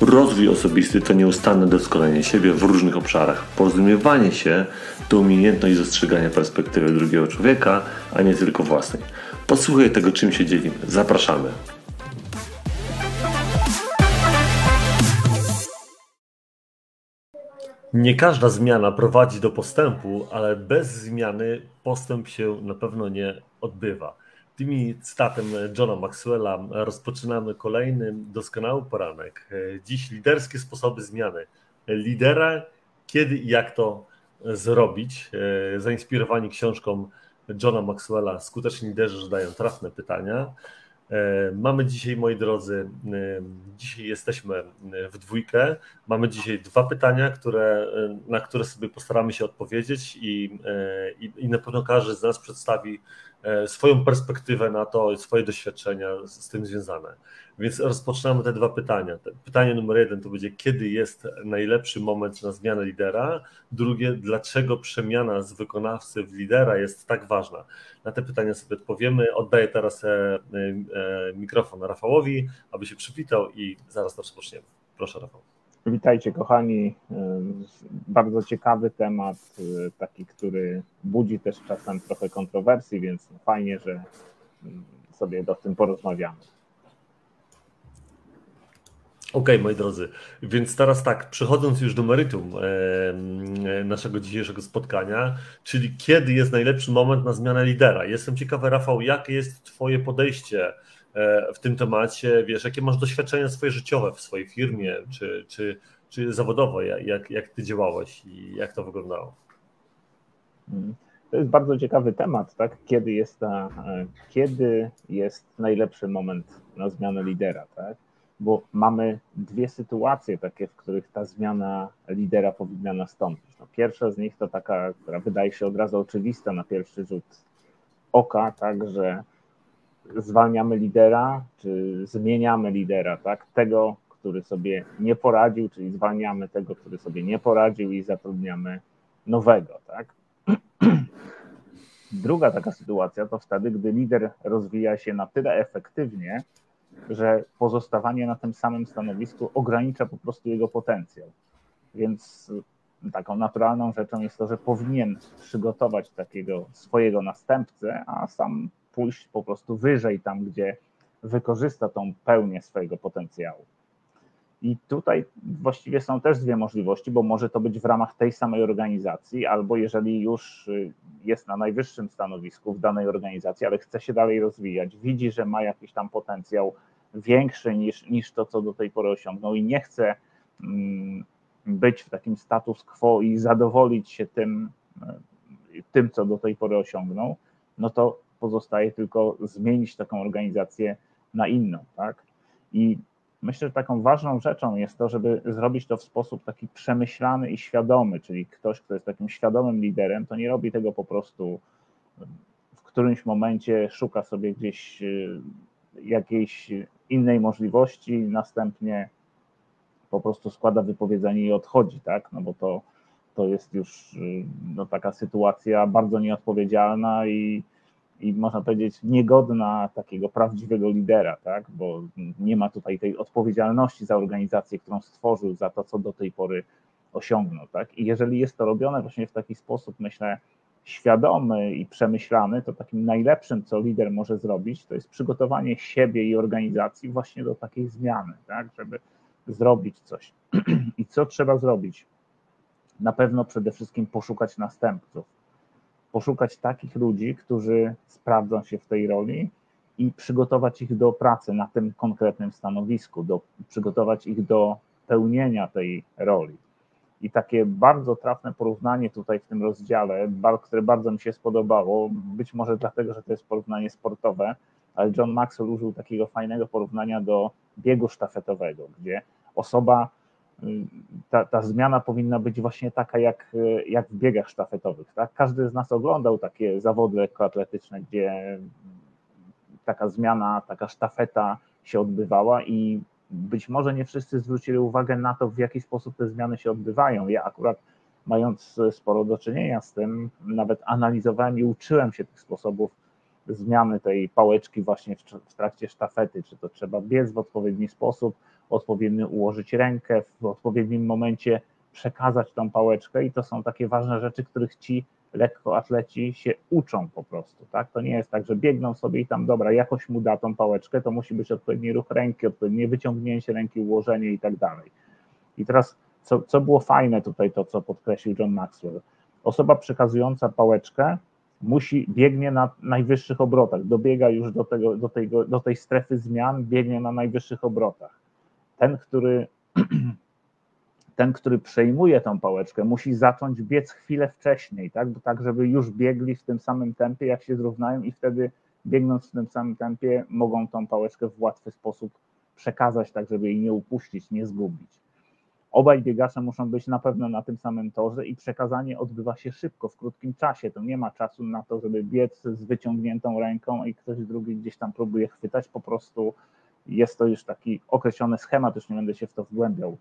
Rozwój osobisty to nieustanne doskonalenie siebie w różnych obszarach. Porozumiewanie się to umiejętność dostrzegania perspektywy drugiego człowieka, a nie tylko własnej. Posłuchaj tego, czym się dzielimy. Zapraszamy. Nie każda zmiana prowadzi do postępu, ale bez zmiany postęp się na pewno nie odbywa. Tymi cytatem Johna Maxwella rozpoczynamy kolejny doskonały poranek. Dziś liderskie sposoby zmiany. Lidera, kiedy i jak to zrobić. Zainspirowani książką Johna Maxwella, skuteczni liderzy zadają trafne pytania. Mamy dzisiaj, moi drodzy, dzisiaj jesteśmy w dwójkę. Mamy dzisiaj dwa pytania, które, na które sobie postaramy się odpowiedzieć i, i, i na pewno każdy z nas przedstawi swoją perspektywę na to, swoje doświadczenia z, tym związane. Więc rozpoczynamy te dwa pytania. Pytanie numer jeden to będzie, kiedy jest najlepszy moment na zmianę lidera? Drugie, dlaczego przemiana z wykonawcy w lidera jest tak ważna? Na te pytania sobie odpowiemy. Oddaję teraz e, e, mikrofon Rafałowi, aby się przywitał i zaraz rozpoczniemy. Proszę Rafał. Witajcie kochani. Bardzo ciekawy temat, taki, który budzi też czasem trochę kontrowersji, więc fajnie, że sobie o tym porozmawiamy. Okej, okay, moi drodzy, więc teraz tak, przechodząc już do meritum naszego dzisiejszego spotkania, czyli kiedy jest najlepszy moment na zmianę lidera. Jestem ciekawy, Rafał, jakie jest Twoje podejście E, w tym temacie, wiesz, jakie masz doświadczenia swoje życiowe w swojej firmie, czy, czy, czy zawodowo, jak, jak ty działałeś i jak to wyglądało? Mm. To jest bardzo ciekawy temat, tak? Kiedy jest, ta, e, kiedy jest najlepszy moment na zmianę lidera, tak? Bo mamy dwie sytuacje takie, w których ta zmiana lidera powinna nastąpić. No, pierwsza z nich to taka, która wydaje się od razu oczywista na pierwszy rzut oka, tak, że zwalniamy lidera, czy zmieniamy lidera, tak? Tego, który sobie nie poradził, czyli zwalniamy tego, który sobie nie poradził i zatrudniamy nowego, tak? Druga taka sytuacja to wtedy, gdy lider rozwija się na tyle efektywnie, że pozostawanie na tym samym stanowisku ogranicza po prostu jego potencjał. Więc taką naturalną rzeczą jest to, że powinien przygotować takiego swojego następcę, a sam pójść po prostu wyżej tam, gdzie wykorzysta tą pełnię swojego potencjału. I tutaj właściwie są też dwie możliwości, bo może to być w ramach tej samej organizacji, albo jeżeli już y, jest na najwyższym stanowisku w danej organizacji, ale chce się dalej rozwijać, widzi, że ma jakiś tam potencjał większy niż, niż to, co do tej pory osiągnął i nie chce mm, być w takim status quo i zadowolić się tym, y, tym, co do tej pory osiągnął, no to pozostaje tylko zmienić taką organizację na inną, tak? I myślę, że taką ważną rzeczą jest to, żeby zrobić to w sposób taki przemyślany i świadomy, czyli ktoś, kto jest takim świadomym liderem, to nie robi tego po prostu w którymś momencie szuka sobie gdzieś y, jakiejś innej możliwości, następnie po prostu składa wypowiedzenie i odchodzi, tak? No bo to, to jest już y, no, taka sytuacja bardzo nieodpowiedzialna i, i można powiedzieć niegodna takiego prawdziwego lidera, tak? bo nie ma tutaj tej odpowiedzialności za organizację, którą stworzył, za to, co do tej pory osiągnął. Tak? I jeżeli jest to robione właśnie w taki sposób, myślę, świadomy i przemyślany, to takim najlepszym, co lider może zrobić, to jest przygotowanie siebie i organizacji właśnie do takiej zmiany, tak? żeby zrobić coś. I co trzeba zrobić? Na pewno przede wszystkim poszukać następców poszukać takich ludzi, którzy sprawdzą się w tej roli i przygotować ich do pracy na tym konkretnym stanowisku, do, przygotować ich do pełnienia tej roli. I takie bardzo trafne porównanie tutaj w tym rozdziale, które bardzo mi się spodobało, być może dlatego, że to jest porównanie sportowe, ale John Maxwell użył takiego fajnego porównania do biegu sztafetowego, gdzie osoba ta, ta zmiana powinna być właśnie taka jak, jak w biegach sztafetowych. Tak? Każdy z nas oglądał takie zawody lekkoatletyczne, gdzie taka zmiana, taka sztafeta się odbywała i być może nie wszyscy zwrócili uwagę na to, w jaki sposób te zmiany się odbywają. Ja akurat mając sporo do czynienia z tym, nawet analizowałem i uczyłem się tych sposobów zmiany tej pałeczki właśnie w, trakcie sztafety, czy to trzeba biec w odpowiedni sposób, odpowiednio ułożyć rękę, w odpowiednim momencie przekazać tą pałeczkę i to są takie ważne rzeczy, których ci lekkoatleci się uczą po prostu, tak? To nie jest tak, że biegną sobie i tam, dobra, jakoś mu da tą pałeczkę, to musi być odpowiedni ruch ręki, odpowiednie wyciągnięcie ręki, ułożenie i tak dalej. I teraz, co, co było fajne tutaj, to co podkreślił John Maxwell, osoba przekazująca pałeczkę musi, biegnie na najwyższych obrotach, dobiega już do, tego, do, tego, do tej strefy zmian, biegnie na najwyższych obrotach. Ten, który ten, który przejmuje tą pałeczkę, musi zacząć biec chwilę wcześniej, tak, tak żeby już biegli w tym samym tempie, jak się zrównają i wtedy biegnąc w tym samym tempie mogą tą pałeczkę w łatwy sposób przekazać, tak żeby jej nie upuścić, nie zgubić. Obaj biegacze muszą być na pewno na tym samym torze i przekazanie odbywa się szybko, w krótkim czasie. To nie ma czasu na to, żeby biec z wyciągniętą ręką i ktoś drugi gdzieś tam próbuje chwytać. Po prostu jest to już taki określony schemat, już nie będę się w to wgłębiał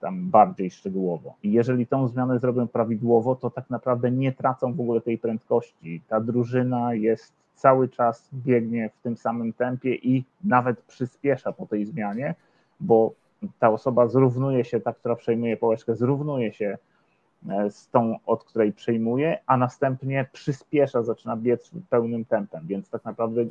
tam bardziej szczegółowo. I jeżeli tą zmianę zrobią prawidłowo, to tak naprawdę nie tracą w ogóle tej prędkości. Ta drużyna jest cały czas biegnie w tym samym tempie i nawet przyspiesza po tej zmianie, bo ta osoba zrównuje się, ta, która przejmuje pałeczkę, zrównuje się e, z tą, od której przejmuje, a następnie przyspiesza, zaczyna biec pełnym tempem, więc tak naprawdę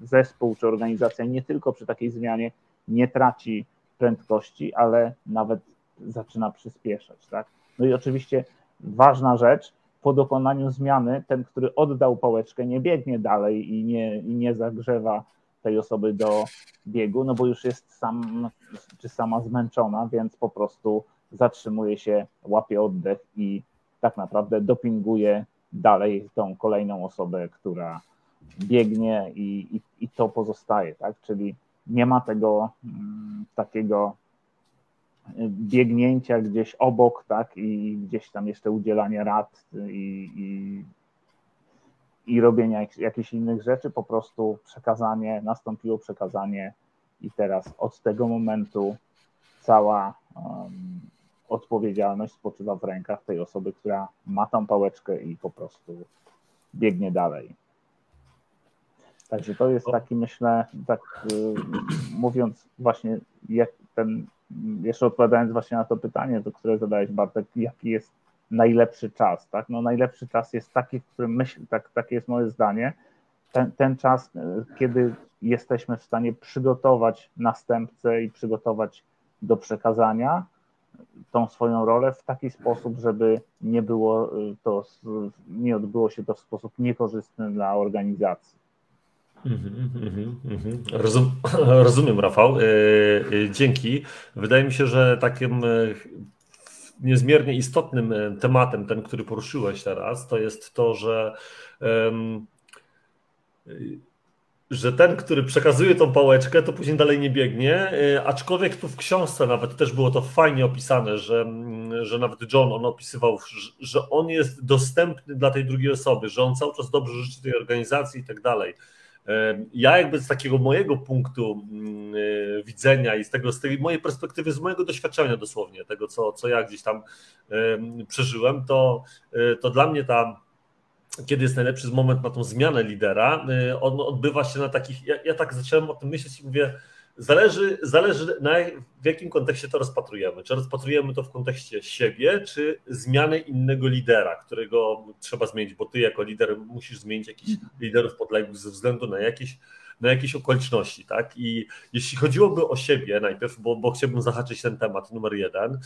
zespół czy organizacja nie tylko przy takiej zmianie nie traci prędkości, ale nawet zaczyna przyspieszać. Tak? No i oczywiście ważna rzecz, po dokonaniu zmiany ten, który oddał pałeczkę, nie biegnie dalej i nie, i nie zagrzewa tej osoby do biegu, no bo już jest sam czy sama zmęczona, więc po prostu zatrzymuje się, łapie oddech i tak naprawdę dopinguje dalej tą kolejną osobę, która biegnie i, i, i to pozostaje, tak? Czyli nie ma tego mm, takiego biegnięcia gdzieś obok, tak, i gdzieś tam jeszcze udzielania rad i, i, i robienia jakichś innych rzeczy, po prostu przekazanie, nastąpiło przekazanie i teraz od tego momentu cała um, odpowiedzialność spoczywa w rękach tej osoby, która ma tą pałeczkę i po prostu biegnie dalej. Także to jest taki, myślę, tak y, mówiąc właśnie, jak ten, jeszcze odpowiadając właśnie na to pytanie, to które zadałeś Bartek, jaki jest najlepszy czas, tak? No najlepszy czas jest taki, w którym myśl, tak, takie jest moje zdanie, ten, ten czas, y, kiedy jesteśmy w stanie przygotować następcę i przygotować do przekazania tą swoją rolę w taki sposób, żeby nie było y, to, nie odbyło się to w sposób niekorzystny dla organizacji. Mhm, mhm, mhm. Rozum, rozumiem, Rafał. E, e, dzięki. Wydaje mi się, że takim e, niezmiernie istotnym tematem, ten, który poruszyłeś teraz, to jest to, że, że ten, który przekazuje tą pałeczkę, to później dalej nie biegnie. Aczkolwiek tu w książce nawet też było to fajnie opisane, że, że nawet John on opisywał, że on jest dostępny dla tej drugiej osoby, że on cały czas dobrze życzy tej organizacji i tak dalej. Ja jakby z takiego mojego punktu mm, e, widzenia i z tego, z tej mojej perspektywy, z mojego doświadczenia dosłownie, tego co, co ja gdzieś tam przeżyłem, to, e, to dla mnie ta kiedy jest najlepszy moment na tą zmianę lidera, e, on odbywa się na takich, ja, ja tak zacząłem o tym myśleć i mówię, Zależy, zależy na, w jakim kontekście to rozpatrujemy. Czy rozpatrujemy to w kontekście siebie, czy zmiany innego lidera, którego trzeba zmienić, bo ty jako lider musisz zmienić jakichś liderów podległych ze względu na jakieś, na jakieś okoliczności. Tak? I jeśli chodziłoby o siebie najpierw, bo, bo chciałbym zahaczyć ten temat numer jeden,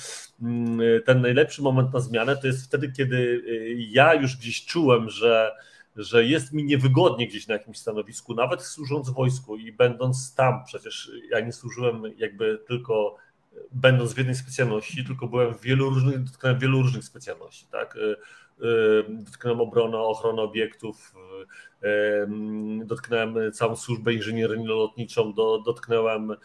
mm, ten najlepszy moment na zmianę to jest wtedy, kiedy y, ja już gdzieś czułem, że że jest mi niewygodnie gdzieś na jakimś stanowisku, nawet służąc wojsku i będąc tam, przecież ja nie służyłem jakby tylko będąc w jednej specjalności, tylko byłem w wielu różnych, dotknąłem wielu różnych specjalności, tak? dotknąłem obrony, ochrony obiektów, dotknąłem całą służbę inżynieryjno-lotniczą, dotknąłem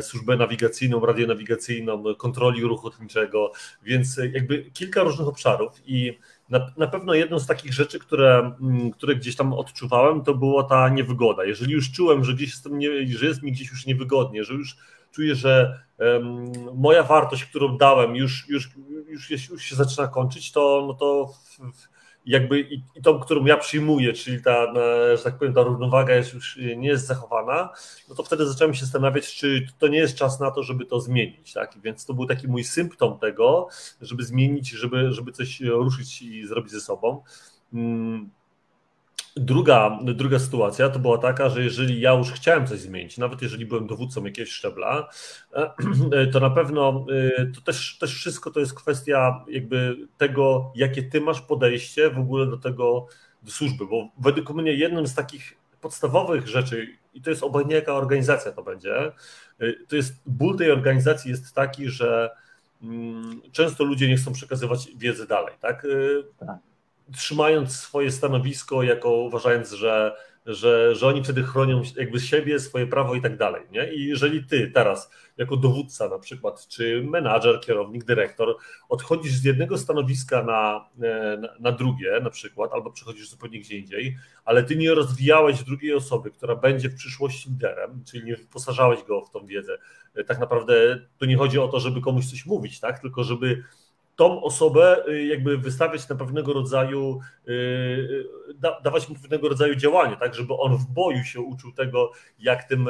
służbę nawigacyjną, radionawigacyjną, kontroli ruchu lotniczego, więc jakby kilka różnych obszarów i na, na pewno jedną z takich rzeczy, które, mm, które gdzieś tam odczuwałem, to była ta niewygoda. Jeżeli już czułem, że gdzieś jestem nie, że jest mi gdzieś już niewygodnie, że już czuję, że um, moja wartość, którą dałem, już, już, już, już się zaczyna kończyć, to, no to w, w, jakby i, i tą, którą ja przyjmuję, czyli ta, że tak powiem, ta równowaga jest już nie jest zachowana, no to wtedy zacząłem się zastanawiać, czy to nie jest czas na to, żeby to zmienić, tak? Więc to był taki mój symptom tego, żeby zmienić, żeby, żeby coś ruszyć i zrobić ze sobą. Hmm Druga, druga sytuacja to była taka, że jeżeli ja już chciałem coś zmienić, nawet jeżeli byłem dowódcą jakiegoś szczebla, to na pewno y, to też, też wszystko to jest kwestia jakby tego, jakie ty masz podejście w ogóle do tego, do służby, bo według mnie jednym z takich podstawowych rzeczy, i to jest obojętnie jaka organizacja to będzie, y, to jest ból tej organizacji jest taki, że mm, często ludzie nie chcą przekazywać wiedzy dalej, tak? Tak trzymając swoje stanowisko, jako uważając, że, że, że oni wtedy chronią jakby siebie, swoje prawo i tak dalej. Nie? I jeżeli ty teraz, jako dowódca na przykład, czy menadżer, kierownik, dyrektor, odchodzisz z jednego stanowiska na, na, na drugie na przykład, albo przechodzisz zupełnie gdzie indziej, ale ty nie rozwijałeś drugiej osoby, która będzie w przyszłości liderem, czyli nie wyposażałeś go w tą wiedzę. Tak naprawdę tu nie chodzi o to, żeby komuś coś mówić, tak? tylko żeby tą osobę y, jakby wystawiać na pewnego rodzaju, y, y, dawać mu pewnego rodzaju działanie, tak, żeby on w boju się uczył tego, jak, tym,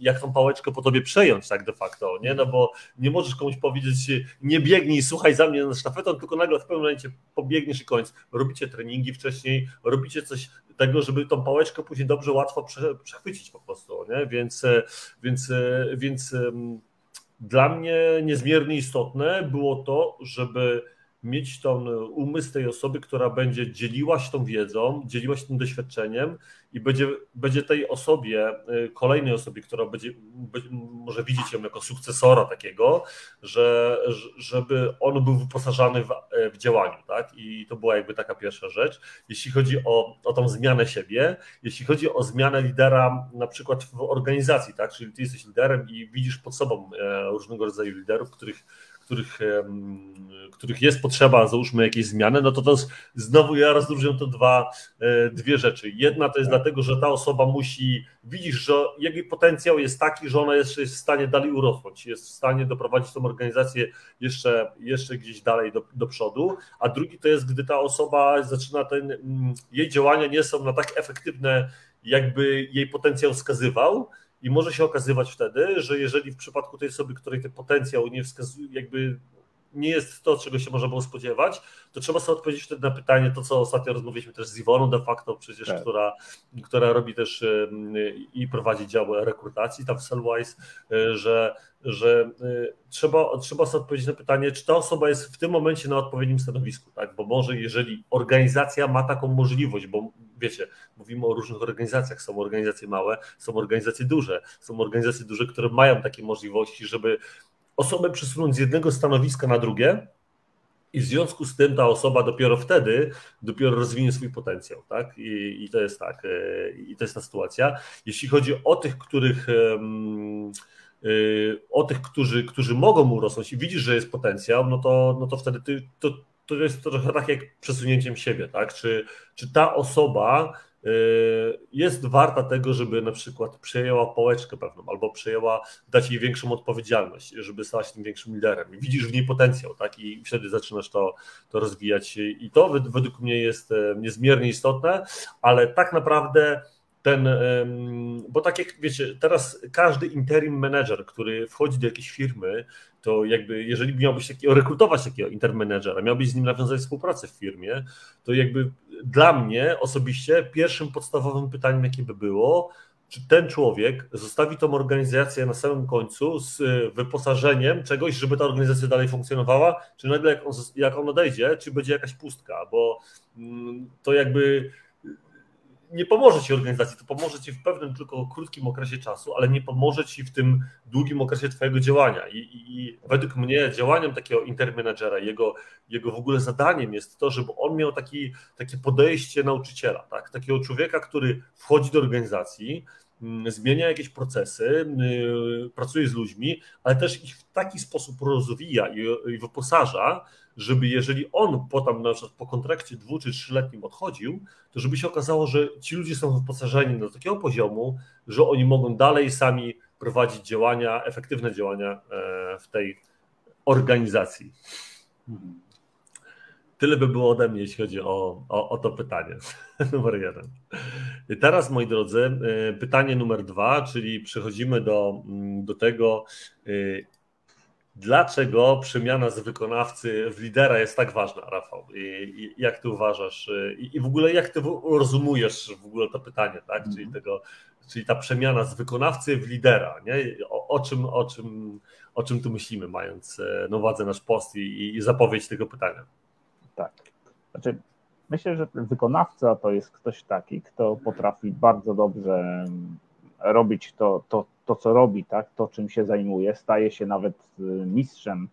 jak tą pałeczkę po tobie przejąć, tak de facto, nie, no bo nie możesz komuś powiedzieć, nie biegnij, słuchaj za mnie na sztafetą, tylko nagle w pewnym momencie pobiegniesz i koniec. Robicie treningi wcześniej, robicie coś tego, żeby tą pałeczkę później dobrze, łatwo przechwycić po prostu, nie, więc, więc, więc dla mnie niezmiernie istotne było to, żeby mieć ten umysł tej osoby, która będzie dzieliła się tą wiedzą, dzieliła się tym doświadczeniem i będzie, będzie tej osobie, y, kolejnej osobie, która będzie, może widzieć ją jako sukcesora takiego, że, żeby on był wyposażany w, w działaniu, tak? I to była jakby taka pierwsza rzecz. Jeśli chodzi o, o tą zmianę siebie, jeśli chodzi o zmianę lidera na przykład w organizacji, tak? Czyli ty jesteś liderem i widzisz pod sobą e, różnego rodzaju liderów, których których, których jest potrzeba, załóżmy jakieś zmiany, no to to znowu ja rozróżniam to dwa, e, dwie rzeczy. Jedna to jest tak. dlatego, że ta osoba musi, widzisz, że jej potencjał jest taki, że ona jest, jest w stanie dalej urosnąć, jest w stanie doprowadzić tą organizację jeszcze, jeszcze gdzieś dalej do, do przodu, a drugi to jest, gdy ta osoba zaczyna ten, mm, jej działania nie są na tak efektywne, jakby jej potencjał wskazywał, i może się okazywać wtedy, że jeżeli w przypadku tej osoby, której ten potencjał nie wskazuje, jakby nie jest to, czego się można było spodziewać, to trzeba sobie odpowiedzieć wtedy na pytanie, to co ostatnio rozmawialiśmy też z Iwoną de facto, przecież, tak. która, która robi też i prowadzi dział rekrutacji tam w Cellwise, e, że, że e, trzeba, trzeba sobie odpowiedzieć na pytanie, czy ta osoba jest w tym momencie na odpowiednim stanowisku, tak? Bo może jeżeli organizacja ma taką możliwość, bo wiecie, mówimy o różnych organizacjach, są organizacje małe, są organizacje duże, są organizacje duże, które mają takie możliwości, żeby osobę przesunąć z jednego stanowiska na drugie, i w związku z tym ta osoba dopiero wtedy dopiero rozwinie swój potencjał, tak? I, i to jest tak, e, i to jest ta sytuacja. Jeśli chodzi o tych, których e, o tych, którzy, którzy mogą urosnąć i widzisz, że jest potencjał, no to, no to wtedy ty, to, to jest trochę tak jak przesunięciem siebie, tak? Czy, czy ta osoba jest warta tego, żeby na przykład przejęła pałeczkę pewną, albo przejęła, dać jej większą odpowiedzialność, żeby stała się tym większym liderem. I widzisz w niej potencjał, tak? I wtedy zaczynasz to, to rozwijać. I to według mnie jest e, niezmiernie istotne, ale tak naprawdę ten, bo tak jak wiecie, teraz każdy interim manager, który wchodzi do jakiejś firmy, to jakby jeżeli miałbyś takiego, rekrutować takiego interim managera, miałbyś z nim nawiązać współpracę w firmie, to jakby dla mnie osobiście pierwszym podstawowym pytaniem, jakie by było, czy ten człowiek zostawi tą organizację na samym końcu z wyposażeniem czegoś, żeby ta organizacja dalej funkcjonowała, czy nagle jak on, jak on odejdzie, czy będzie jakaś pustka, bo mm, to jakby nie pomoże ci organizacji, to pomoże ci w pewnym tylko krótkim okresie czasu, ale nie pomoże ci w tym długim okresie twojego działania. I, i, i według mnie działaniem takiego intermanagera, jego, jego w ogóle zadaniem jest to, żeby on miał taki, takie podejście nauczyciela, tak? takiego człowieka, który wchodzi do organizacji, zmienia jakieś procesy, yy, pracuje z ludźmi, ale też ich w taki sposób rozwija i, wyposaża, żeby jeżeli on potem na przykład po kontrakcie dwu czy trzyletnim odchodził, to żeby się okazało, że ci ludzie są wyposażeni do takiego poziomu, że oni mogą dalej sami prowadzić działania, efektywne działania e, w tej organizacji. Tyle by było ode mnie, jeśli chodzi o, o, o to pytanie. numer jeden. I teraz, moi drodzy, e, pytanie numer dwa, czyli przechodzimy do, mm, do tego, e, Dlaczego przemiana z wykonawcy w lidera jest tak ważna, Rafał? I, jak ty uważasz? I, I, w ogóle jak ty rozumujesz w ogóle to pytanie, tak? Czyli, mhm. tego, czyli ta przemiana z wykonawcy w lidera, nie? O, o, czym, o, czym, o czym tu myślimy, mając e, na uwadze nasz post i, i zapowiedź tego pytania? Tak. Znaczy, myślę, że wykonawca to jest ktoś taki, kto potrafi bardzo dobrze robić to, to, to, co robi, tak, to czym się zajmuje, staje się nawet y, mistrzem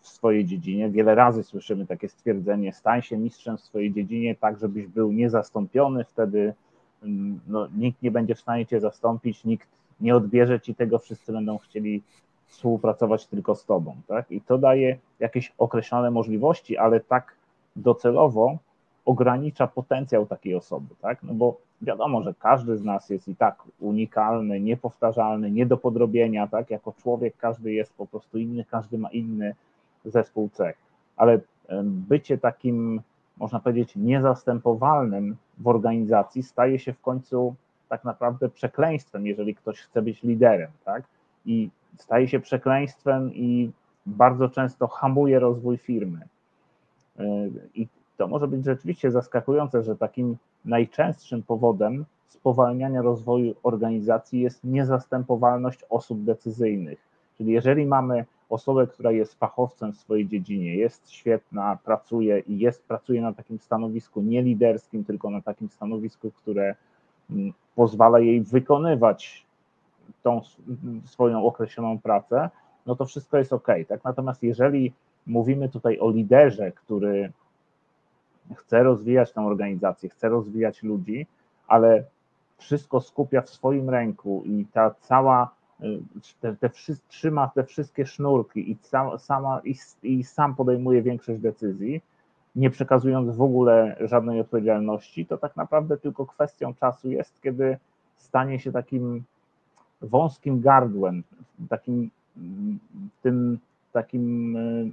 w swojej dziedzinie. Wiele razy słyszymy takie stwierdzenie: stań się mistrzem w swojej dziedzinie, tak żebyś był niezastąpiony, wtedy mm, no, nikt nie będzie w stanie cię zastąpić, nikt nie odbierze ci tego, wszyscy będą chcieli współpracować tylko z tobą. Tak? I to daje jakieś określone możliwości, ale tak docelowo ogranicza potencjał takiej osoby, tak? No bo wiadomo, że każdy z nas jest i tak unikalny, niepowtarzalny, nie do podrobienia, tak? Jako człowiek każdy jest po prostu inny, każdy ma inny zespół cech, ale bycie takim, można powiedzieć, niezastępowalnym w organizacji staje się w końcu tak naprawdę przekleństwem, jeżeli ktoś chce być liderem, tak? I staje się przekleństwem i bardzo często hamuje rozwój firmy. I to może być rzeczywiście zaskakujące, że takim najczęstszym powodem spowalniania rozwoju organizacji jest niezastępowalność osób decyzyjnych. Czyli jeżeli mamy osobę, która jest fachowcem w swojej dziedzinie, jest świetna, pracuje i jest, pracuje na takim stanowisku nie liderskim, tylko na takim stanowisku, które mm, pozwala jej wykonywać tą swoją określoną pracę, no to wszystko jest ok. Tak? Natomiast jeżeli mówimy tutaj o liderze, który chce rozwijać tę organizację, chce rozwijać ludzi, ale wszystko skupia w swoim ręku i ta cała, y, te, te, trzyma te wszystkie sznurki i, sama, i, i sam podejmuje większość decyzji, nie przekazując w ogóle żadnej odpowiedzialności, to tak naprawdę tylko kwestią czasu jest, kiedy stanie się takim wąskim gardłem, takim tym takim y,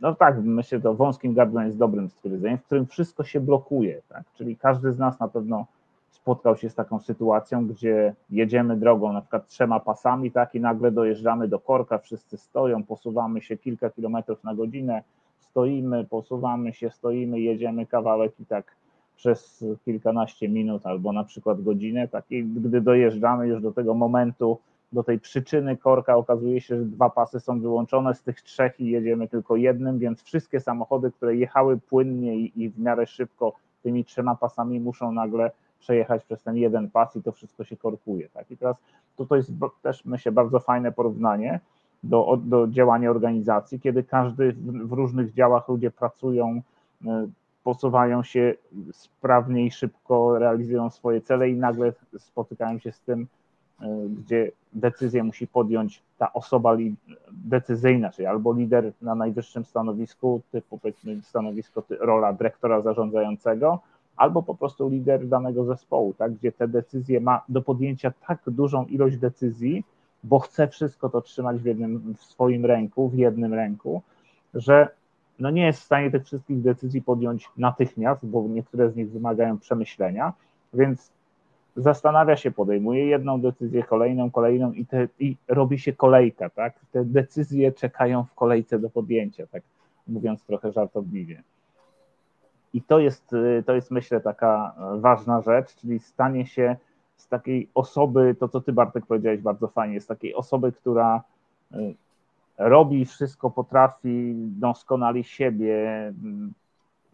no tak, myślę, to wąskim gardłem jest dobrym stwierdzeniem, w którym wszystko się blokuje, tak? czyli każdy z nas na pewno spotkał się z taką sytuacją, gdzie jedziemy drogą na przykład trzema pasami, tak, i nagle dojeżdżamy do korka, wszyscy stoją, posuwamy się kilka kilometrów na godzinę, stoimy, posuwamy się, stoimy, jedziemy kawałek i tak przez kilkanaście minut albo na przykład godzinę, tak, i gdy dojeżdżamy już do tego momentu, do tej przyczyny korka okazuje się, że dwa pasy są wyłączone z tych trzech i jedziemy tylko jednym, więc wszystkie samochody, które jechały płynnie i, i w miarę szybko tymi trzema pasami muszą nagle przejechać przez ten jeden pas i to wszystko się korkuje. Tak? I teraz to jest też myślę bardzo fajne porównanie do, do działania organizacji, kiedy każdy w różnych działach ludzie pracują, e, posuwają się sprawniej, szybko, realizują swoje cele i nagle spotykają się z tym, gdzie decyzję musi podjąć ta osoba decyzyjna, czyli albo lider na najwyższym stanowisku, typu powiedzmy stanowisko, rola dyrektora zarządzającego, albo po prostu lider danego zespołu, tak, gdzie te decyzje ma do podjęcia tak dużą ilość decyzji, bo chce wszystko to trzymać w, jednym, w swoim ręku, w jednym ręku, że no nie jest w stanie tych wszystkich decyzji podjąć natychmiast, bo niektóre z nich wymagają przemyślenia, więc zastanawia się, podejmuje jedną decyzję, kolejną, kolejną i, te, i robi się kolejka, tak? Te decyzje czekają w kolejce do podjęcia, tak mówiąc trochę żartobliwie. I to jest, to jest myślę taka ważna rzecz, czyli stanie się z takiej osoby, to co ty Bartek powiedziałeś bardzo fajnie, z takiej osoby, która y, robi wszystko, potrafi, doskonali siebie,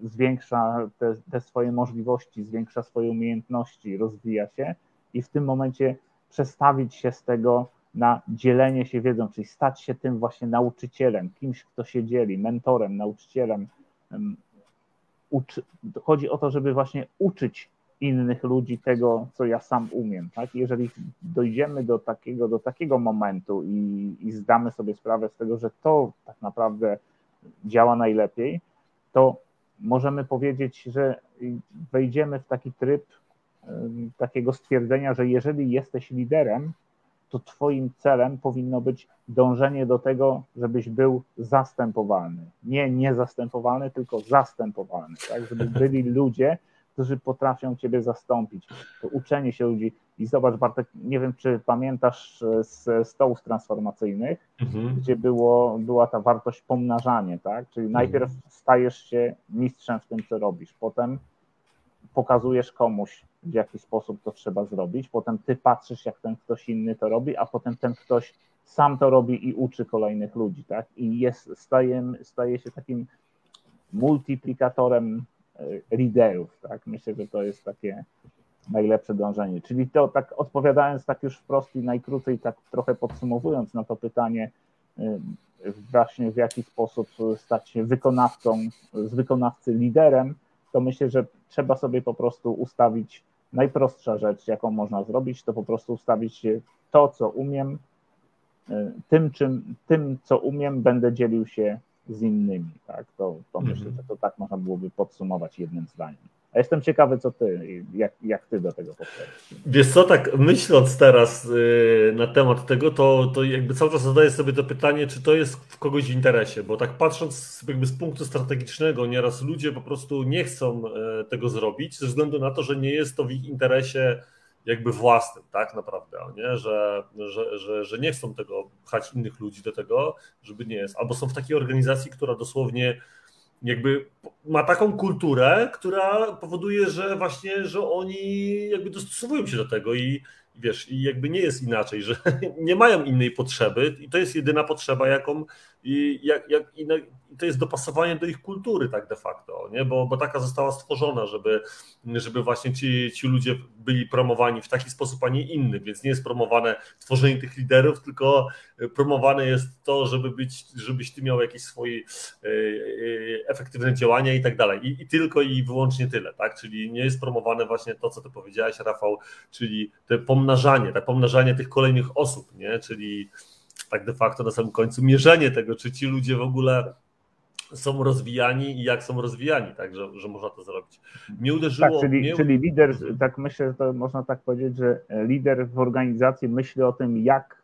zwiększa te, te swoje możliwości, zwiększa swoje umiejętności, rozwija się i w tym momencie przestawić się z tego na dzielenie się wiedzą, czyli stać się tym właśnie nauczycielem, kimś, kto się dzieli, mentorem, nauczycielem. Uczy, chodzi o to, żeby właśnie uczyć innych ludzi tego, co ja sam umiem. Tak? Jeżeli dojdziemy do takiego, do takiego momentu i, i zdamy sobie sprawę z tego, że to tak naprawdę działa najlepiej, to możemy powiedzieć, że wejdziemy w taki tryb takiego stwierdzenia, że jeżeli jesteś liderem, to Twoim celem powinno być dążenie do tego, żebyś był zastępowalny. Nie niezastępowalny, tylko zastępowalny, tak? Żeby byli ludzie, którzy potrafią Ciebie zastąpić. To uczenie się ludzi. I zobacz, Bartek, nie wiem, czy pamiętasz z stołów transformacyjnych, mhm. gdzie było, była ta wartość pomnażanie, tak? Czyli najpierw mhm. stajesz się mistrzem w tym, co robisz, potem pokazujesz komuś, w jaki sposób to trzeba zrobić, potem ty patrzysz, jak ten ktoś inny to robi, a potem ten ktoś sam to robi i uczy kolejnych ludzi, tak? I jest, staje, staje się takim multiplikatorem e, liderów, tak? Myślę, że to jest takie najlepsze dążenie. Czyli to tak odpowiadając tak już wprost i najkrócej, tak trochę podsumowując na to pytanie, e, właśnie w jaki sposób stać się wykonawcą, z wykonawcy liderem, to myślę, że trzeba sobie po prostu ustawić najprostsza rzecz, jaką można zrobić, to po prostu ustawić to, co umiem, y, tym, czym, tym co umiem, będę dzielił się z innymi. Tak? To, to mhm. myślę, że to tak można byłoby podsumować jednym zdaniem. A jestem ciekawy, co ty, jak, jak ty do tego podchodzisz. Wiesz co, tak myśląc teraz yy, na temat tego, to, to jakby cały czas zadaję sobie to pytanie, czy to jest w kogoś w interesie, bo tak patrząc jakby z punktu strategicznego, nieraz ludzie po prostu nie chcą yy, tego zrobić ze względu na to, że nie jest to w ich interesie jakby własnym, tak naprawdę, nie? Że, że, że, że nie chcą tego pchać innych ludzi do tego, żeby nie jest. Albo są w takiej organizacji, która dosłownie jakby ma taką kulturę, która powoduje, że właśnie, że oni jakby dostosowują się do tego i wiesz, i jakby nie jest inaczej, że nie mają innej potrzeby i to jest jedyna potrzeba, jaką i, jak, jak, i to jest dopasowanie do ich kultury tak de facto, nie? Bo, bo taka została stworzona, żeby, żeby właśnie ci, ci ludzie byli promowani w taki sposób, a nie inny, więc nie jest promowane tworzenie tych liderów, tylko promowane jest to, żeby być, żebyś ty miał jakieś swoje e, e, efektywne działania i tak dalej. I, I tylko i wyłącznie tyle, tak? Czyli nie jest promowane właśnie to, co ty powiedziałeś, Rafał, czyli te pomnażanie, tak, pomnażanie tych kolejnych osób, nie? Czyli tak de facto na samym końcu mierzenie tego, czy ci ludzie w ogóle są rozwijani i jak są rozwijani, tak, że, że można to zrobić. Mnie uderzyło... Tak, czyli, mnie... czyli lider, tak myślę, że to można tak powiedzieć, że lider w organizacji myśli o tym, jak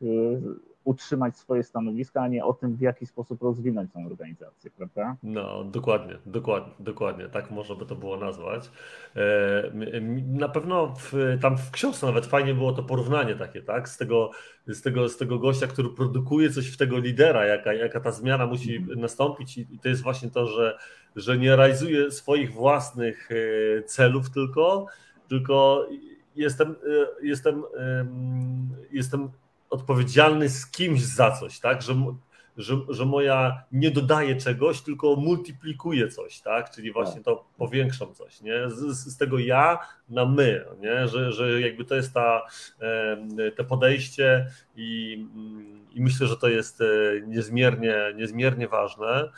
utrzymać swoje stanowiska, a nie o tym, w jaki sposób rozwinąć tą organizację, prawda? No, dokładnie, dokładnie, dokładnie, tak można by to było nazwać. E, na pewno w, tam w książce nawet fajnie było to porównanie takie, tak, z tego, z tego, z tego gościa, który produkuje coś w tego lidera, jaka, jaka ta zmiana musi mhm. nastąpić i to jest właśnie to, że, że nie realizuje swoich własnych e, celów tylko, tylko jestem, e, jestem, jestem odpowiedzialny z kimś za coś, tak? Że, że, że moja nie dodaje czegoś, tylko multiplikuje coś, tak? Czyli właśnie tak. to powiększam coś, nie? Z, z tego ja na my, nie? Że, że jakby to jest ta, te podejście i, i myślę, że to jest e, niezmiernie, niezmiernie ważne.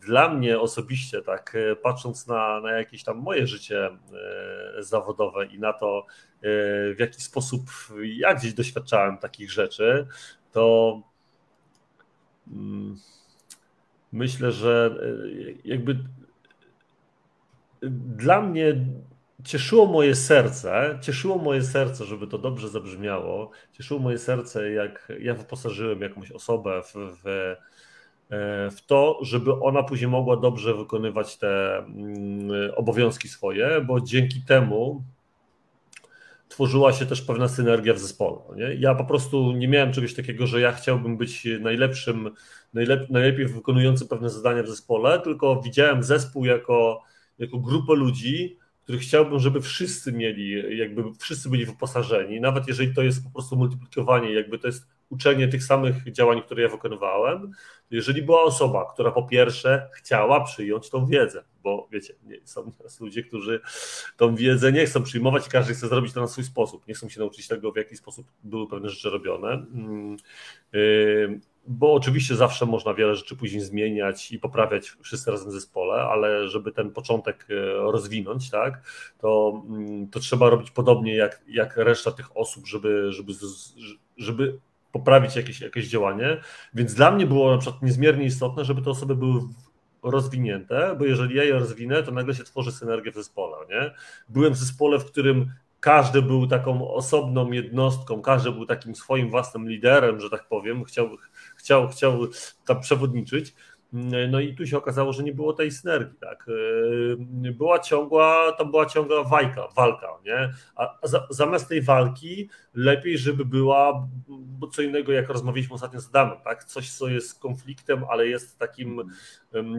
E, dla mnie osobiście, tak patrząc na, na jakieś tam moje życie e, zawodowe i na to, e, w jaki sposób ja gdzieś doświadczałem takich rzeczy, to mm, myślę, że e, jakby dla mnie cieszyło moje serce, cieszyło moje serce, żeby to dobrze zabrzmiało, cieszyło moje serce, jak ja wyposażyłem jakąś osobę w, w w to, żeby ona później mogła dobrze wykonywać te mm, obowiązki swoje, bo dzięki temu tworzyła się też pewna synergia w zespole. Nie? Ja po prostu nie miałem czegoś takiego, że ja chciałbym być najlepszym, najlep, najlepiej wykonującym pewne zadania w zespole, tylko widziałem zespół jako, jako grupę ludzi, których chciałbym, żeby wszyscy mieli, jakby wszyscy byli wyposażeni, nawet jeżeli to jest po prostu multiplikowanie, jakby to jest uczenie tych samych działań, które ja wykonywałem, jeżeli była osoba, która po pierwsze chciała przyjąć tą wiedzę, bo wiecie, są teraz ludzie, którzy tą wiedzę nie chcą przyjmować i każdy chce zrobić to na swój sposób, nie chcą się nauczyć tego, w jaki sposób były pewne rzeczy robione. Mm, yy, bo oczywiście zawsze można wiele rzeczy później zmieniać i poprawiać wszyscy razem w zespole, ale żeby ten początek e, rozwinąć, tak, to, mm, to trzeba robić podobnie jak, jak reszta tych osób, żeby, żeby, żeby poprawić jakieś, jakieś działanie. Więc dla mnie było na przykład niezmiernie istotne, żeby te osoby były rozwinięte, bo jeżeli ja je rozwinę, to nagle się tworzy synergię w zespole. Nie? Byłem w zespole, w którym każdy był taką osobną jednostką, każdy był takim swoim własnym liderem, że tak powiem, chciał, chciał, chciał tam przewodniczyć. No i tu się okazało, że nie było tej synergii, tak. Yy, była ciągła, tam była ciągła walka, walka, nie? A zamiast tej walki lepiej, żeby była bo co innego, jak rozmawialiśmy ostatnio z Adamem, tak? Coś, co jest konfliktem, ale jest takim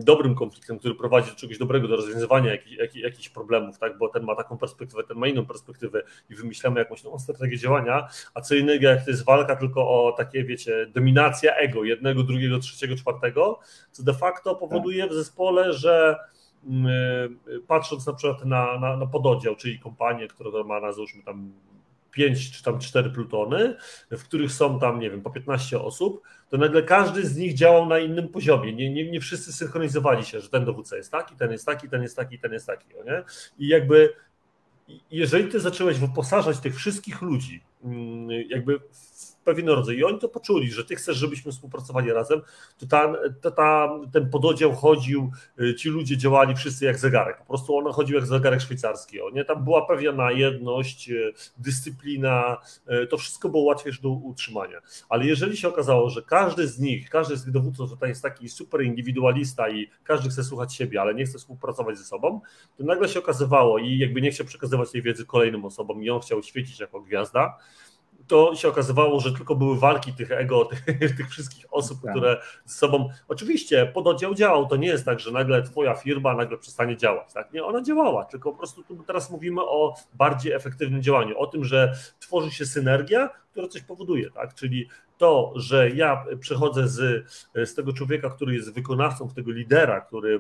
dobrym konfliktem, który prowadzi do czegoś dobrego, do rozwiązywania jakich, jakich, jakichś problemów, tak? Bo ten ma taką perspektywę, ten ma inną perspektywę i wymyślamy jakąś nową strategię działania, a co innego, jak to jest walka tylko o takie, wiecie, dominacja ego jednego, drugiego, trzeciego, czwartego, co de facto powoduje w zespole, że mm, patrząc na przykład na, na, na pododdział, czyli kompanię, która ma na załóżmy tam 5 czy tam 4 plutony, w których są tam, nie wiem, po 15 osób, to nagle każdy z nich działał na innym poziomie. Nie, nie, nie wszyscy synchronizowali się, że ten dowódca jest taki, ten jest taki, ten jest taki, ten jest taki. Nie? I jakby jeżeli ty zacząłeś wyposażać tych wszystkich ludzi, mm, jakby pewien rodzaj. I oni to poczuli, że ty chcesz, żebyśmy współpracowali razem, to, ta, ta, ten pododział chodził, y, ci ludzie działali wszyscy jak zegarek. Po prostu on chodził jak zegarek szwajcarski. Nie? Tam była pewna jedność, y, dyscyplina, y, to wszystko było łatwiejsze do utrzymania. Ale jeżeli się okazało, że każdy z nich, każdy z tych dowódców tutaj jest taki super indywidualista i każdy chce słuchać siebie, ale nie chce współpracować ze sobą, to nagle się okazywało i jakby nie chciał przekazywać tej wiedzy kolejnym osobom i on chciał świecić jako gwiazda, to się okazywało, że tylko były walki tych ego, tych, tych wszystkich osób, tak. które z sobą. Oczywiście pododdział działał. To nie jest tak, że nagle twoja firma nagle przestanie działać. Tak? Nie, ona działała, tylko po prostu tu teraz mówimy o bardziej efektywnym działaniu, o tym, że tworzy się synergia, która coś powoduje, tak? Czyli to, że ja przechodzę z, z tego człowieka, który jest wykonawcą, tego lidera, który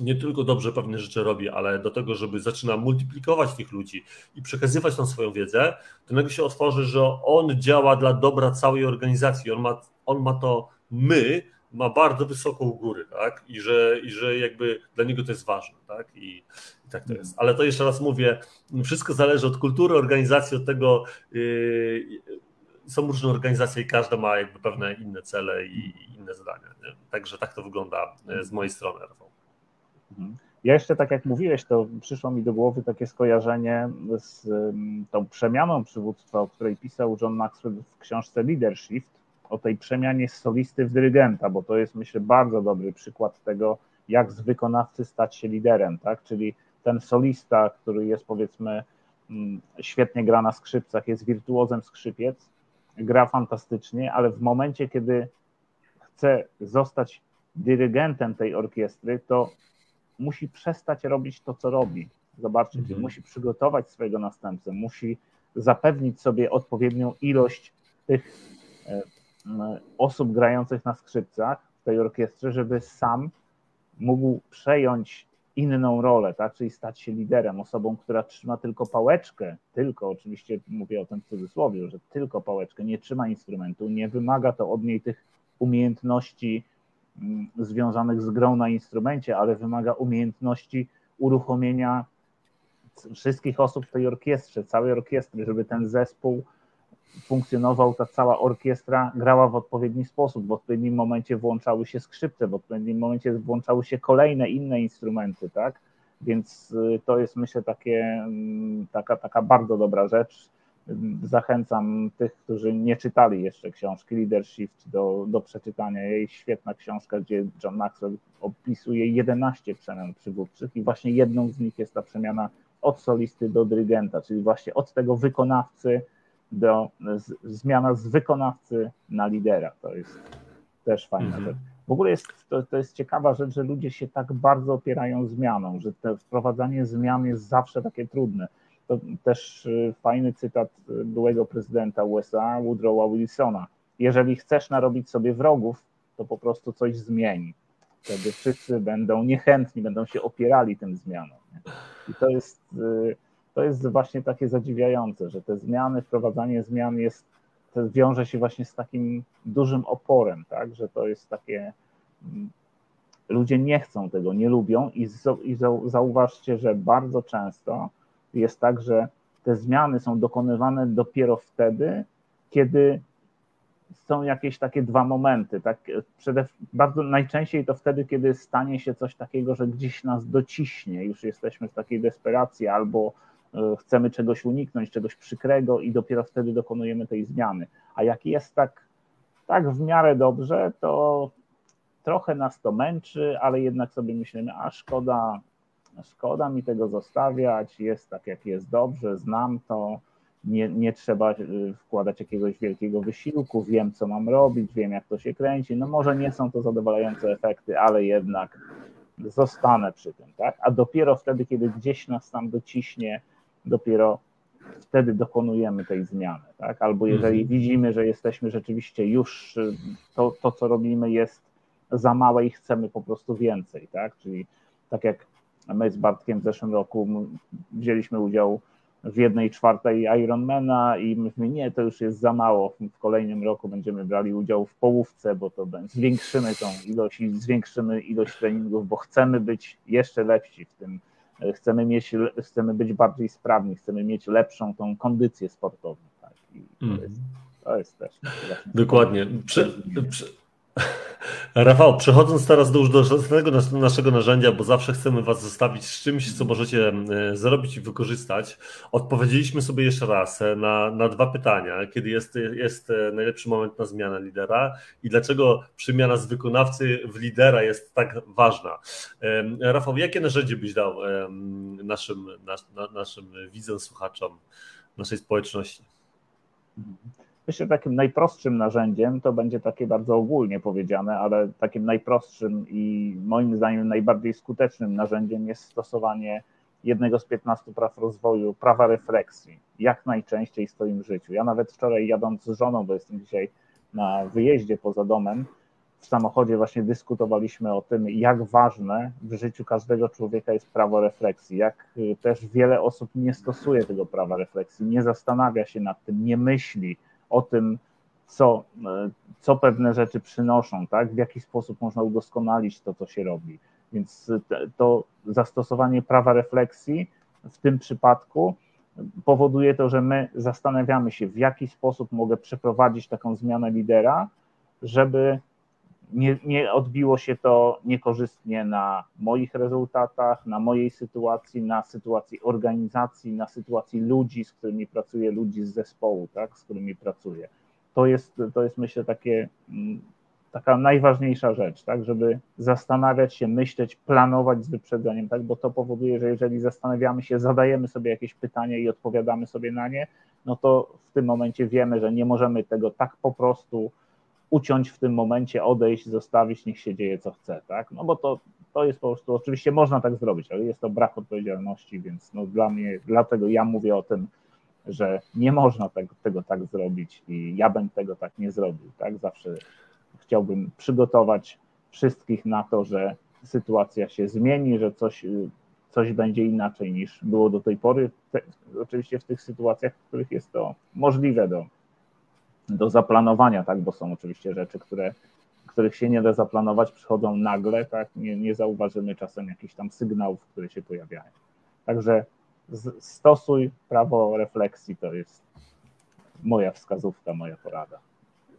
nie tylko dobrze pewne rzeczy robi, ale do tego, żeby zaczyna multiplikować tych ludzi i przekazywać tą swoją wiedzę, to nagle się otworzy, że on działa dla dobra całej organizacji. On ma, on ma to my, ma bardzo wysoką górę, tak? I że, I że jakby dla niego to jest ważne, tak? I, I, tak to jest. Ale to jeszcze raz mówię, wszystko zależy od kultury organizacji, od tego. Yy, są różne organizacje i każda ma jakby pewne inne cele i, i inne zadania. Nie? Także tak to wygląda z mojej strony, Rafał. Mhm. Ja jeszcze, tak jak mówiłeś, to przyszło mi do głowy takie skojarzenie z tą przemianą przywództwa, o której pisał John Maxwell w książce Leadership, o tej przemianie z solisty w dyrygenta, bo to jest, myślę, bardzo dobry przykład tego, jak z wykonawcy stać się liderem, tak? Czyli ten solista, który jest powiedzmy mm, świetnie gra na skrzypcach, jest wirtuozem skrzypiec, gra fantastycznie, ale w momencie, kiedy chce zostać dyrygentem tej orkiestry, to musi przestać robić to, co robi. Zobaczcie, mhm. musi przygotować swojego następcę, musi zapewnić sobie odpowiednią ilość tych osób grających na skrzypcach w tej orkiestrze, żeby sam mógł przejąć inną rolę, tak? czyli stać się liderem, osobą, która trzyma tylko pałeczkę, tylko, oczywiście mówię o tym w cudzysłowie, że tylko pałeczkę, nie trzyma instrumentu, nie wymaga to od niej tych umiejętności związanych z grą na instrumencie, ale wymaga umiejętności uruchomienia wszystkich osób w tej orkiestrze, całej orkiestry, żeby ten zespół funkcjonował, ta cała orkiestra grała w odpowiedni sposób. W odpowiednim momencie włączały się skrzypce, w odpowiednim momencie włączały się kolejne inne instrumenty, tak? Więc y, to jest myślę takie, mm, taka, taka bardzo dobra rzecz zachęcam tych, którzy nie czytali jeszcze książki Leadership do, do przeczytania jej. Świetna książka, gdzie John Maxwell opisuje 11 przemian przywódczych i właśnie jedną z nich jest ta przemiana od solisty do dyrygenta, czyli właśnie od tego wykonawcy do z, zmiana z wykonawcy na lidera. To jest też fajna mhm. rzecz. W ogóle jest, to, to jest ciekawa rzecz, że ludzie się tak bardzo opierają zmianą, że to wprowadzanie zmian jest zawsze takie trudne to też y, fajny cytat y, byłego prezydenta USA, Woodrowa Wilsona, jeżeli chcesz narobić sobie wrogów, to po prostu coś zmieni. Wtedy wszyscy będą niechętni, będą się opierali tym zmianom. Nie? I to jest, y, to jest właśnie takie zadziwiające, że te zmiany, wprowadzanie zmian jest, to wiąże się właśnie z takim dużym oporem, tak? że to jest takie. Mm, ludzie nie chcą tego, nie lubią i, i zauważcie, że bardzo często jest tak, że te zmiany są dokonywane dopiero wtedy, kiedy są jakieś takie dwa momenty. Tak? Przede, bardzo najczęściej to wtedy, kiedy stanie się coś takiego, że gdzieś nas dociśnie, już jesteśmy w takiej desperacji albo e, chcemy czegoś uniknąć, czegoś przykrego i dopiero wtedy dokonujemy tej zmiany. A jak jest tak, tak w miarę dobrze, to trochę nas to męczy, ale jednak sobie myślimy, a szkoda, szkoda mi tego zostawiać, jest tak jak jest dobrze, znam to, nie, nie trzeba y, wkładać jakiegoś wielkiego wysiłku, wiem co mam robić, wiem jak to się kręci. No może nie są to zadowalające efekty, ale jednak zostanę przy tym, tak? A dopiero wtedy, kiedy gdzieś nas tam dociśnie, dopiero wtedy dokonujemy tej zmiany, tak? Albo jeżeli mhm. widzimy, że jesteśmy rzeczywiście już, to, to co robimy jest za małe i chcemy po prostu więcej, tak? Czyli tak jak my z Bartkiem w zeszłym roku wzięliśmy udział w jednej czwartej Ironmana i myśmy, nie, to już jest za mało, w kolejnym roku będziemy brali udział w połówce, bo to zwiększymy tą ilość i zwiększymy ilość treningów, bo chcemy być jeszcze lepsi w tym, chcemy, mieć, chcemy być bardziej sprawni, chcemy mieć lepszą tą kondycję sportową. Tak? I to, mm. jest, to jest też. Dokładnie. Prze, prze, Rafał, przechodząc teraz do już do naszego narzędzia, bo zawsze chcemy Was zostawić z czymś, co możecie e, zrobić i wykorzystać. Odpowiedzieliśmy sobie jeszcze raz e, na, na dwa pytania. Kiedy jest, jest e, najlepszy moment na zmianę lidera i dlaczego przemiana z wykonawcy w lidera jest tak ważna? Rafał, jakie narzędzie byś dał naszym, nas, naszym widzom, słuchaczom naszej społeczności? Mhm. Myślę, że takim najprostszym narzędziem to będzie takie bardzo ogólnie powiedziane, ale takim najprostszym i moim zdaniem najbardziej skutecznym narzędziem jest stosowanie jednego z 15 praw rozwoju, prawa refleksji, jak najczęściej w swoim życiu. Ja nawet wczoraj jadąc z żoną, bo jestem dzisiaj na wyjeździe poza domem, w samochodzie właśnie dyskutowaliśmy o tym, jak ważne w życiu każdego człowieka jest prawo refleksji, jak też wiele osób nie stosuje tego prawa refleksji, nie zastanawia się nad tym, nie myśli, o tym, co, co pewne rzeczy przynoszą, tak? w jaki sposób można udoskonalić to, co się robi. Więc to zastosowanie prawa refleksji w tym przypadku powoduje to, że my zastanawiamy się, w jaki sposób mogę przeprowadzić taką zmianę lidera, żeby nie, nie odbiło się to niekorzystnie na moich rezultatach, na mojej sytuacji, na sytuacji organizacji, na sytuacji ludzi, z którymi pracuję, ludzi z zespołu, tak, z którymi pracuję. To jest, to jest myślę takie, mm, taka najważniejsza rzecz, tak, żeby zastanawiać się, myśleć, planować z wyprzedzeniem, tak, bo to powoduje, że jeżeli zastanawiamy się, zadajemy sobie jakieś pytania i odpowiadamy sobie na nie, no to w tym momencie wiemy, że nie możemy tego tak po prostu uciąć w tym momencie, odejść, zostawić, niech się dzieje co chce, tak? No bo to, to jest po prostu, oczywiście można tak zrobić, ale jest to brak odpowiedzialności, więc no dla mnie, dlatego ja mówię o tym, że nie można tego, tego tak zrobić i ja bym tego tak nie zrobił, tak? Zawsze chciałbym przygotować wszystkich na to, że sytuacja się zmieni, że coś, coś będzie inaczej niż było do tej pory. Te, oczywiście w tych sytuacjach, w których jest to możliwe do, do zaplanowania, tak, bo są oczywiście rzeczy, które, których się nie da zaplanować, przychodzą nagle, tak, nie, nie zauważymy czasem jakichś tam sygnałów, które się pojawiają. Także stosuj prawo refleksji, to jest moja wskazówka, moja porada.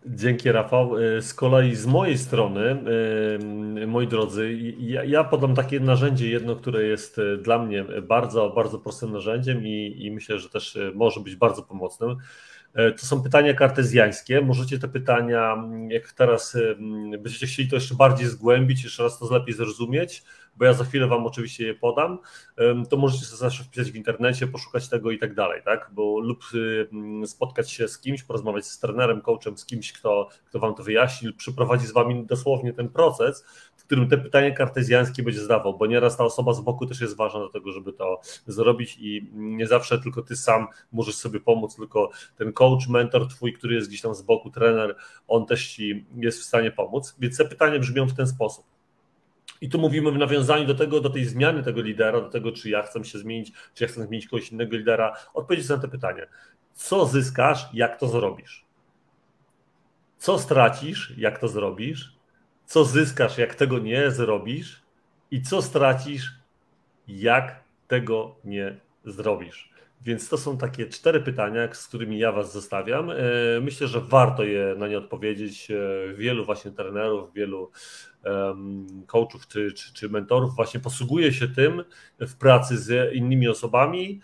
Dzięki Rafał. Y, z kolei z mojej strony, y, moi drodzy, ja, ja podam takie narzędzie jedno, które jest y, dla mnie bardzo, bardzo prostym narzędziem i, i myślę, że też może być bardzo pomocnym. E, to są pytania kartezjańskie. Możecie te pytania, jak teraz będziecie chcieli to jeszcze bardziej zgłębić, jeszcze raz to lepiej zrozumieć, bo ja za chwilę Wam oczywiście je podam, to możecie sobie zawsze wpisać w internecie, poszukać tego i tak dalej, tak? Bo lub spotkać się z kimś, porozmawiać z trenerem, coachem, z kimś, kto, kto Wam to wyjaśni, przeprowadzi z Wami dosłownie ten proces, którym te pytania kartezjańskie będzie zdawał, bo nieraz ta osoba z boku też jest ważna do tego, żeby to zrobić i nie zawsze tylko Ty sam możesz sobie pomóc, tylko ten coach mentor twój, który jest gdzieś tam z boku, trener, on też ci jest w stanie pomóc. Więc te pytania brzmią w ten sposób. I tu mówimy w nawiązaniu do tego, do tej zmiany tego lidera, do tego, czy ja chcę się zmienić, czy ja chcę zmienić kogoś innego lidera. Odpowiedzieć na te pytanie. Co zyskasz, jak to zrobisz? Co stracisz, jak to zrobisz? Co zyskasz, jak tego nie zrobisz? I co stracisz, jak tego nie zrobisz? Więc to są takie cztery pytania, z którymi ja Was zostawiam. E, myślę, że warto je na nie odpowiedzieć. E, wielu właśnie trenerów, wielu coachów czy, czy, czy mentorów właśnie posługuje się tym w pracy z innymi osobami.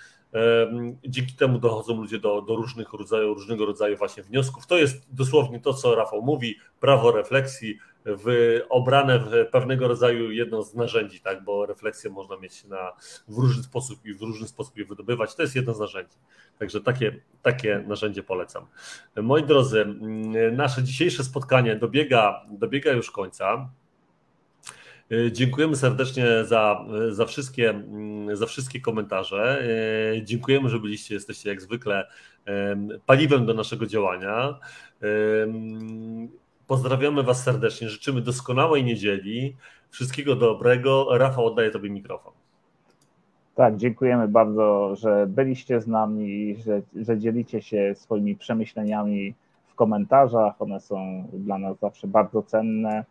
Dzięki temu dochodzą ludzie do, do różnych rodzajów, różnego rodzaju właśnie wniosków. To jest dosłownie to, co Rafał mówi, prawo refleksji, w, obrane w pewnego rodzaju jedno z narzędzi, tak, bo refleksję można mieć na, w różny sposób i w różny sposób je wydobywać. To jest jedno z narzędzi. Także takie, takie narzędzie polecam. Moi drodzy, nasze dzisiejsze spotkanie dobiega, dobiega już końca. Dziękujemy serdecznie za, za, wszystkie, za wszystkie komentarze. Dziękujemy, że byliście, jesteście jak zwykle paliwem do naszego działania. Pozdrawiamy Was serdecznie, życzymy doskonałej niedzieli, wszystkiego dobrego. Rafał, oddaję Tobie mikrofon. Tak, dziękujemy bardzo, że byliście z nami, że, że dzielicie się swoimi przemyśleniami w komentarzach. One są dla nas zawsze bardzo cenne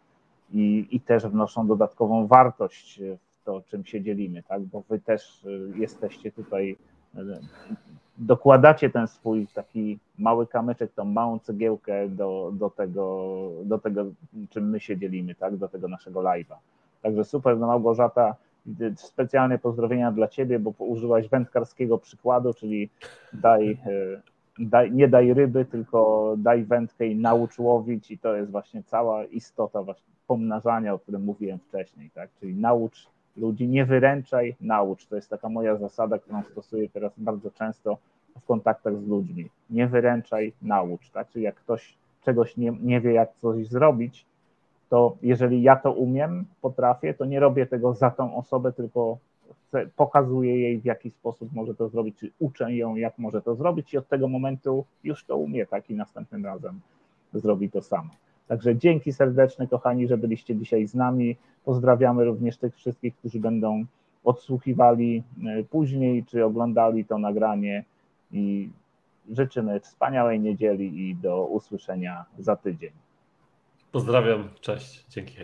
i, i też wnoszą dodatkową wartość w to, czym się dzielimy, tak? bo Wy też jesteście tutaj dokładacie ten swój taki mały kamyczek, tą małą cegiełkę do, do, tego, do tego, czym my się dzielimy, tak, do tego naszego live'a. Także super, no Małgorzata, specjalne pozdrowienia dla Ciebie, bo użyłaś wędkarskiego przykładu, czyli daj, e, daj, nie daj ryby, tylko daj wędkę i naucz łowić i to jest właśnie cała istota właśnie pomnażania, o którym mówiłem wcześniej, tak, czyli naucz ludzi, nie wyręczaj, naucz. To jest taka moja zasada, którą stosuję teraz bardzo często w kontaktach z ludźmi. Nie wyręczaj, naucz. Tak? Czyli jak ktoś czegoś nie, nie wie, jak coś zrobić, to jeżeli ja to umiem, potrafię, to nie robię tego za tą osobę, tylko chcę, pokazuję jej, w jaki sposób może to zrobić, czy uczę ją, jak może to zrobić i od tego momentu już to umie, tak i następnym razem zrobi to samo. Także dzięki serdeczne, kochani, że byliście dzisiaj z nami. Pozdrawiamy również tych wszystkich, którzy będą odsłuchiwali e, później, czy oglądali to nagranie i życzymy wspaniałej niedzieli i do usłyszenia za tydzień. Pozdrawiam, cześć, dzięki.